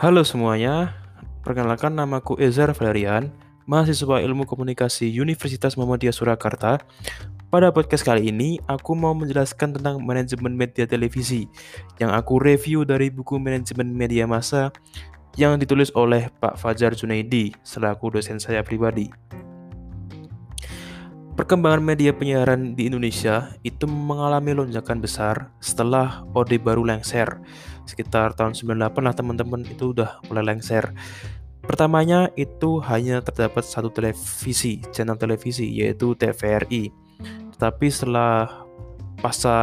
Halo semuanya, perkenalkan namaku Ezar Valerian, mahasiswa ilmu komunikasi Universitas Muhammadiyah Surakarta. Pada podcast kali ini, aku mau menjelaskan tentang manajemen media televisi yang aku review dari buku manajemen media massa yang ditulis oleh Pak Fajar Junaidi selaku dosen saya pribadi. Perkembangan media penyiaran di Indonesia itu mengalami lonjakan besar setelah Orde Baru lengser. Sekitar tahun 98 lah teman-teman itu udah mulai lengser. Pertamanya itu hanya terdapat satu televisi, channel televisi yaitu TVRI. Tetapi setelah pasca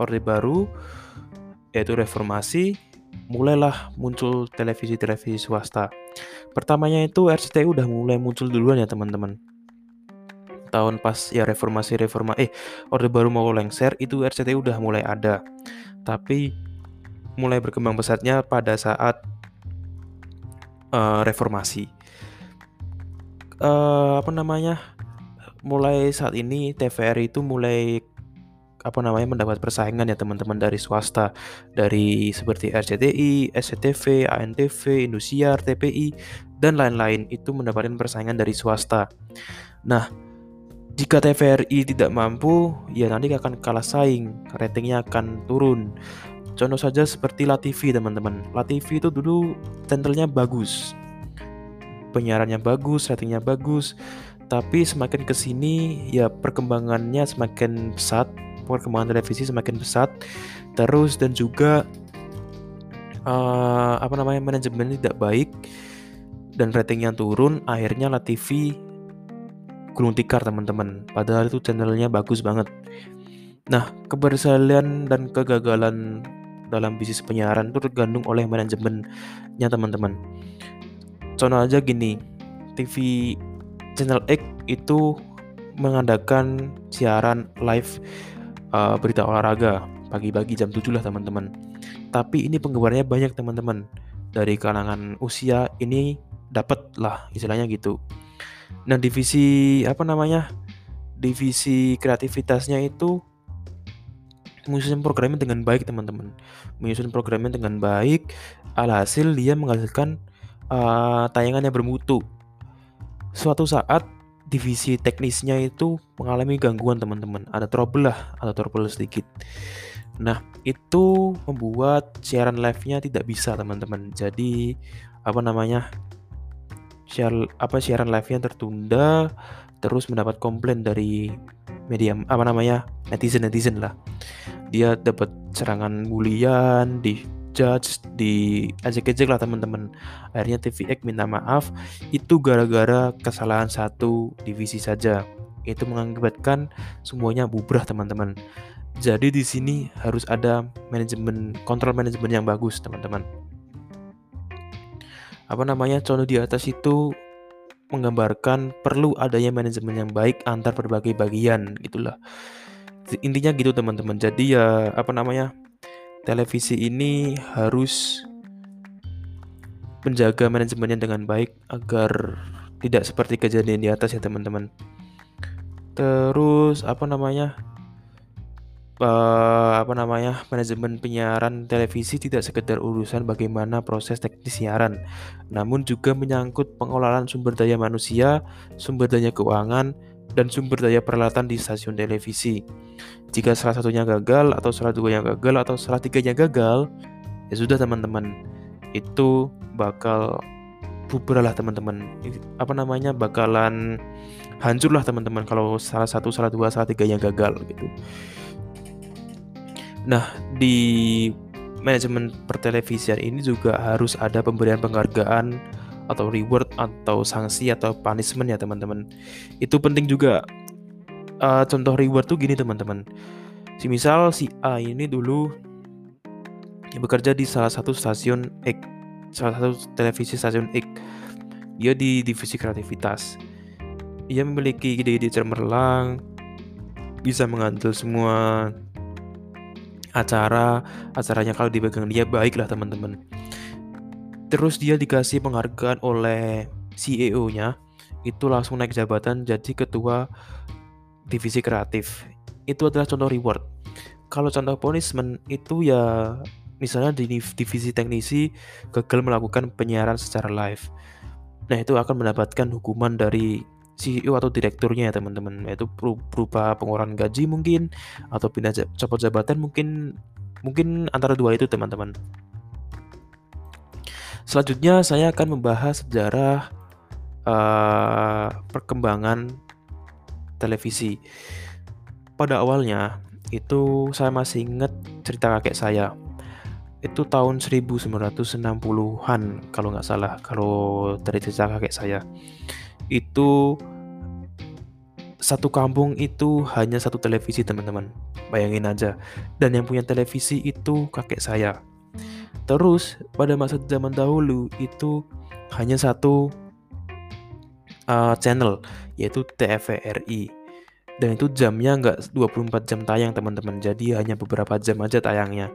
Orde Baru yaitu reformasi mulailah muncul televisi-televisi swasta. Pertamanya itu RCTI udah mulai muncul duluan ya teman-teman tahun pas ya reformasi reforma eh orde baru mau lengser itu RCTI udah mulai ada tapi mulai berkembang pesatnya pada saat uh, reformasi uh, apa namanya mulai saat ini TVRI itu mulai apa namanya mendapat persaingan ya teman-teman dari swasta dari seperti RCTI, SCTV, ANTV, Indosiar, TPI dan lain-lain itu mendapatkan persaingan dari swasta. Nah, jika TVRI tidak mampu, ya nanti akan kalah saing, ratingnya akan turun. Contoh saja seperti LaTV teman-teman. LaTV itu dulu channelnya bagus, penyiarannya bagus, ratingnya bagus, tapi semakin ke sini ya perkembangannya semakin pesat, perkembangan televisi semakin pesat, terus dan juga uh, apa namanya manajemen tidak baik. Dan ratingnya turun, akhirnya LaTV gulung tikar teman-teman. Padahal itu channelnya bagus banget. Nah keberhasilan dan kegagalan dalam bisnis penyiaran itu tergantung oleh manajemennya teman-teman. Contoh aja gini TV channel X itu mengadakan siaran live uh, berita olahraga pagi-pagi jam 7 lah teman-teman. Tapi ini penggemarnya banyak teman-teman. Dari kalangan usia ini dapat lah istilahnya gitu. Nah, divisi apa namanya? Divisi kreativitasnya itu menyusun programnya dengan baik, teman-teman. Menyusun programnya dengan baik, alhasil dia menghasilkan uh, tayangan yang bermutu. Suatu saat divisi teknisnya itu mengalami gangguan, teman-teman. Ada trouble lah, ada trouble sedikit. Nah, itu membuat siaran live-nya tidak bisa, teman-teman. Jadi, apa namanya? share apa siaran live-nya tertunda terus mendapat komplain dari media apa namanya netizen netizen lah. Dia dapat serangan bulian di judge di ejek-ejek lah teman-teman. Akhirnya TVX minta maaf itu gara-gara kesalahan satu divisi saja. Itu mengakibatkan semuanya bubrah teman-teman. Jadi di sini harus ada manajemen kontrol manajemen yang bagus teman-teman. Apa namanya contoh di atas itu menggambarkan perlu adanya manajemen yang baik antar berbagai bagian gitulah. Intinya gitu teman-teman. Jadi ya apa namanya televisi ini harus menjaga manajemennya dengan baik agar tidak seperti kejadian di atas ya teman-teman. Terus apa namanya uh, apa namanya manajemen penyiaran televisi tidak sekedar urusan bagaimana proses teknis siaran, namun juga menyangkut pengelolaan sumber daya manusia, sumber daya keuangan, dan sumber daya peralatan di stasiun televisi. Jika salah satunya gagal atau salah dua yang gagal atau salah tiganya gagal, ya sudah teman-teman, itu bakal bubar lah teman-teman. Apa namanya bakalan hancur lah teman-teman kalau salah satu, salah dua, salah tiganya gagal gitu. Nah, di manajemen pertelevisian ini juga harus ada pemberian penghargaan atau reward atau sanksi atau punishment ya teman-teman. Itu penting juga. Uh, contoh reward tuh gini teman-teman. Si misal si A ini dulu bekerja di salah satu stasiun X, salah satu televisi stasiun X. Dia di divisi kreativitas. Ia memiliki ide-ide cemerlang, bisa mengambil semua acara acaranya kalau dipegang dia baik lah teman-teman. Terus dia dikasih penghargaan oleh CEO-nya itu langsung naik jabatan jadi ketua divisi kreatif. Itu adalah contoh reward. Kalau contoh punishment itu ya misalnya di divisi teknisi gagal melakukan penyiaran secara live. Nah, itu akan mendapatkan hukuman dari CEO atau direkturnya ya teman-teman. Yaitu berupa pengurangan gaji mungkin atau pindah copot jabatan mungkin mungkin antara dua itu teman-teman. Selanjutnya saya akan membahas sejarah uh, perkembangan televisi. Pada awalnya itu saya masih ingat cerita kakek saya. Itu tahun 1960-an kalau nggak salah kalau dari cerita kakek saya itu satu kampung itu hanya satu televisi teman-teman. Bayangin aja. Dan yang punya televisi itu kakek saya. Terus pada masa zaman dahulu itu hanya satu uh, channel yaitu TVRI dan itu jamnya nggak 24 jam tayang teman-teman. Jadi hanya beberapa jam aja tayangnya.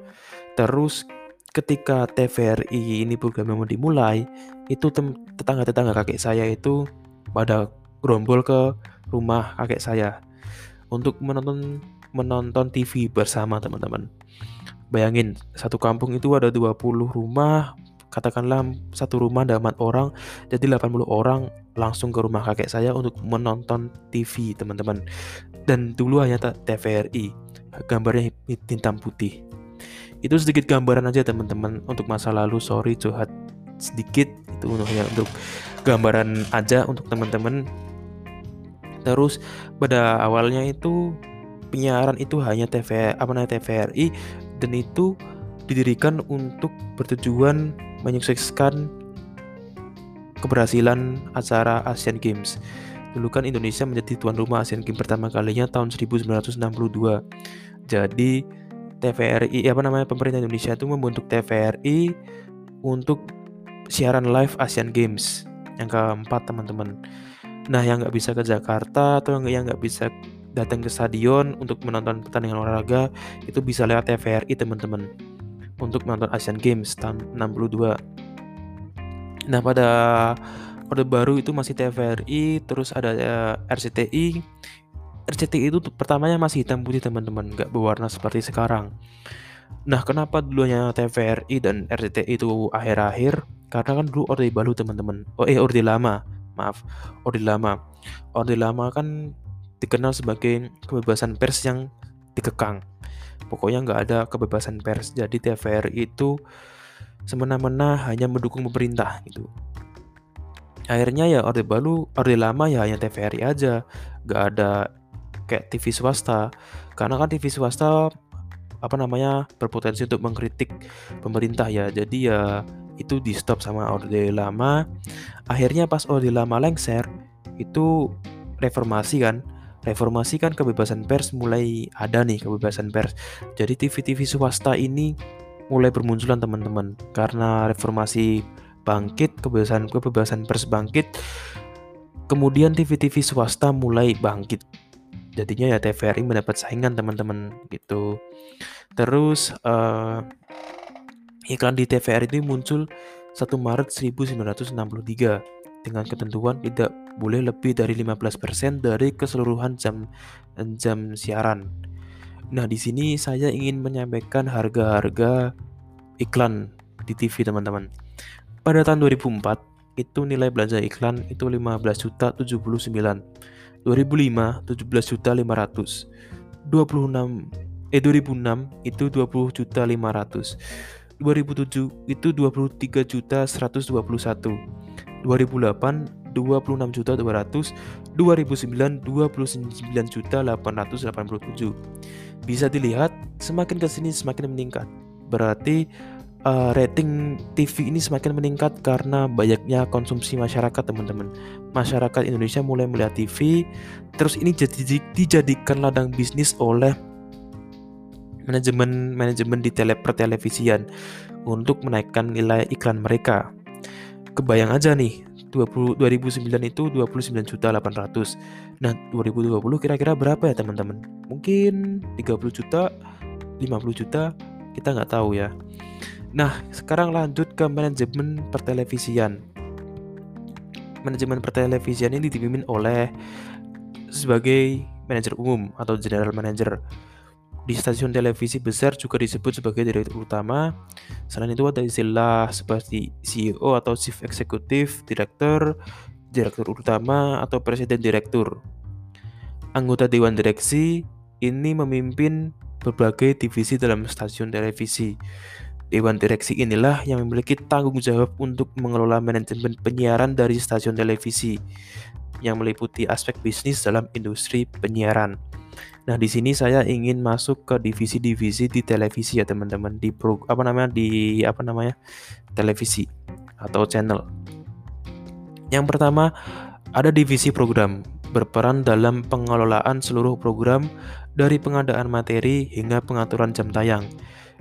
Terus ketika TVRI ini program mau dimulai itu tetangga-tetangga kakek saya itu pada gerombol ke rumah kakek saya untuk menonton menonton TV bersama teman-teman. Bayangin satu kampung itu ada 20 rumah katakanlah satu rumah ada 4 orang jadi 80 orang langsung ke rumah kakek saya untuk menonton TV teman-teman. Dan dulu hanya TVRI gambarnya hitam putih. Itu sedikit gambaran aja teman-teman untuk masa lalu. Sorry curhat sedikit itu hanya untuk gambaran aja untuk teman-teman terus pada awalnya itu penyiaran itu hanya TV apa namanya TVRI dan itu didirikan untuk bertujuan menyukseskan keberhasilan acara Asian Games. Dulu kan Indonesia menjadi tuan rumah Asian Games pertama kalinya tahun 1962. Jadi TVRI apa namanya pemerintah Indonesia itu membentuk TVRI untuk siaran live Asian Games yang keempat teman-teman. Nah yang nggak bisa ke Jakarta atau yang nggak bisa datang ke stadion untuk menonton pertandingan olahraga itu bisa lewat TVRI teman-teman untuk menonton Asian Games tahun 62 nah pada Orde Baru itu masih TVRI terus ada eh, RCTI RCTI itu pertamanya masih hitam putih teman-teman nggak berwarna seperti sekarang nah kenapa dulunya TVRI dan RCTI itu akhir-akhir? Karena kan dulu Orde Baru teman-teman. Oh eh Orde Lama. Maaf Orde Lama. Orde Lama kan dikenal sebagai kebebasan pers yang dikekang. Pokoknya nggak ada kebebasan pers jadi TVRI itu semena-mena hanya mendukung pemerintah gitu. Akhirnya ya orde baru orde lama ya hanya TVRI aja. Nggak ada kayak TV swasta. Karena kan TV swasta apa namanya berpotensi untuk mengkritik pemerintah ya. Jadi ya itu di stop sama orde lama. Akhirnya pas orde lama lengser itu reformasi kan. Reformasi kan kebebasan pers mulai ada nih kebebasan pers. Jadi TV-TV swasta ini mulai bermunculan teman-teman. Karena reformasi bangkit kebebasan kebebasan pers bangkit kemudian TV-TV swasta mulai bangkit jadinya ya TVRI mendapat saingan teman-teman gitu terus uh, iklan di TVRI ini muncul 1 Maret 1963 dengan ketentuan tidak boleh lebih dari 15% dari keseluruhan jam jam siaran. Nah, di sini saya ingin menyampaikan harga-harga iklan di TV, teman-teman. Pada tahun 2004, itu nilai belanja iklan itu 15 juta 79. 2005 17 juta 500. 26 eh 2006 itu 20 juta 500. 2007 itu 23 juta 121. 2008 26 juta 200, 2009 29 juta 887. Bisa dilihat semakin ke sini semakin meningkat. Berarti uh, rating TV ini semakin meningkat karena banyaknya konsumsi masyarakat teman-teman. Masyarakat Indonesia mulai melihat TV, terus ini jadi dijadikan ladang bisnis oleh manajemen manajemen di tele pertelevisian untuk menaikkan nilai iklan mereka. Kebayang aja nih, 20, 2009 itu 29 juta 800 nah 2020 kira-kira berapa ya teman-teman mungkin 30 juta 50 juta kita nggak tahu ya nah sekarang lanjut ke manajemen pertelevisian manajemen pertelevisian ini dipimpin oleh sebagai manajer umum atau general manager di stasiun televisi besar juga disebut sebagai direktur utama. Selain itu ada istilah seperti CEO atau Chief Executive Director, direktur utama atau presiden direktur. Anggota dewan direksi ini memimpin berbagai divisi dalam stasiun televisi. Dewan direksi inilah yang memiliki tanggung jawab untuk mengelola manajemen penyiaran dari stasiun televisi yang meliputi aspek bisnis dalam industri penyiaran. Nah, di sini saya ingin masuk ke divisi-divisi di televisi ya, teman-teman. Di pro, apa namanya? di apa namanya? televisi atau channel. Yang pertama, ada divisi program berperan dalam pengelolaan seluruh program dari pengadaan materi hingga pengaturan jam tayang.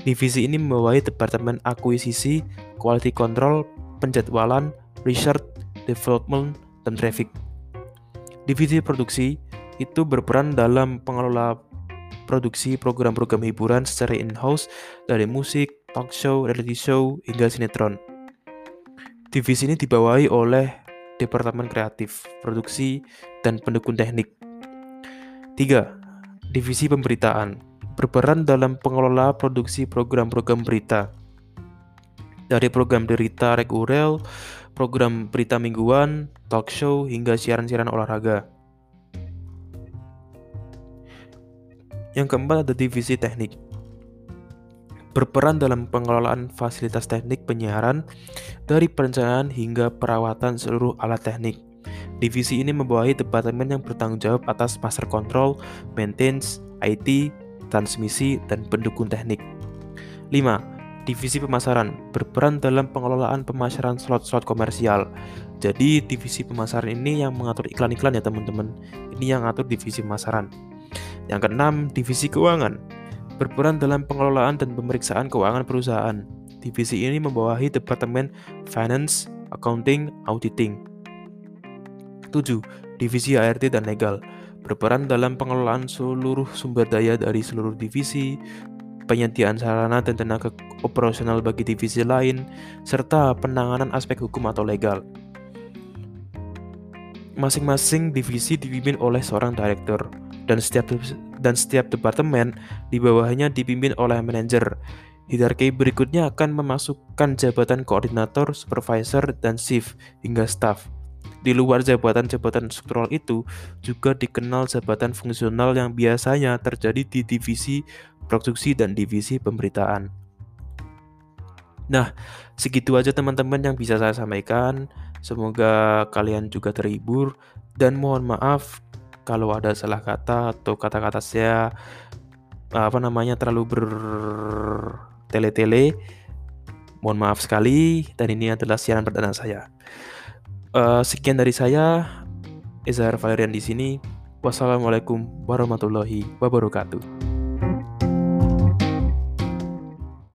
Divisi ini membawahi Departemen Akuisisi, Quality Control, Penjadwalan, Research, Development, dan Traffic. Divisi produksi itu berperan dalam pengelola produksi program-program hiburan secara in-house dari musik, talk show, reality show, hingga sinetron. Divisi ini dibawahi oleh Departemen Kreatif, Produksi, dan Pendukung Teknik. 3. Divisi Pemberitaan berperan dalam pengelola produksi program-program berita. Dari program berita reguler, program berita mingguan, talk show, hingga siaran-siaran olahraga. Yang keempat ada divisi teknik. Berperan dalam pengelolaan fasilitas teknik penyiaran dari perencanaan hingga perawatan seluruh alat teknik. Divisi ini membawahi departemen yang bertanggung jawab atas master control, maintenance, IT, transmisi, dan pendukung teknik. 5. Divisi pemasaran berperan dalam pengelolaan pemasaran slot-slot komersial. Jadi divisi pemasaran ini yang mengatur iklan-iklan ya teman-teman. Ini yang ngatur divisi pemasaran. Yang keenam, divisi keuangan berperan dalam pengelolaan dan pemeriksaan keuangan perusahaan. Divisi ini membawahi departemen finance, accounting, auditing. 7. Divisi ART dan Legal berperan dalam pengelolaan seluruh sumber daya dari seluruh divisi, penyediaan sarana dan tenaga operasional bagi divisi lain, serta penanganan aspek hukum atau legal. Masing-masing divisi dipimpin oleh seorang direktur dan setiap dan setiap departemen di bawahnya dipimpin oleh manajer. Hierarki berikutnya akan memasukkan jabatan koordinator, supervisor, dan shift hingga staff. Di luar jabatan-jabatan struktural itu juga dikenal jabatan fungsional yang biasanya terjadi di divisi produksi dan divisi pemberitaan. Nah, segitu aja teman-teman yang bisa saya sampaikan. Semoga kalian juga terhibur dan mohon maaf kalau ada salah kata atau kata-kata saya apa namanya terlalu bertele-tele. Mohon maaf sekali dan ini adalah siaran perdana saya. Uh, sekian dari saya, Ezra Valerian di sini. Wassalamualaikum warahmatullahi wabarakatuh.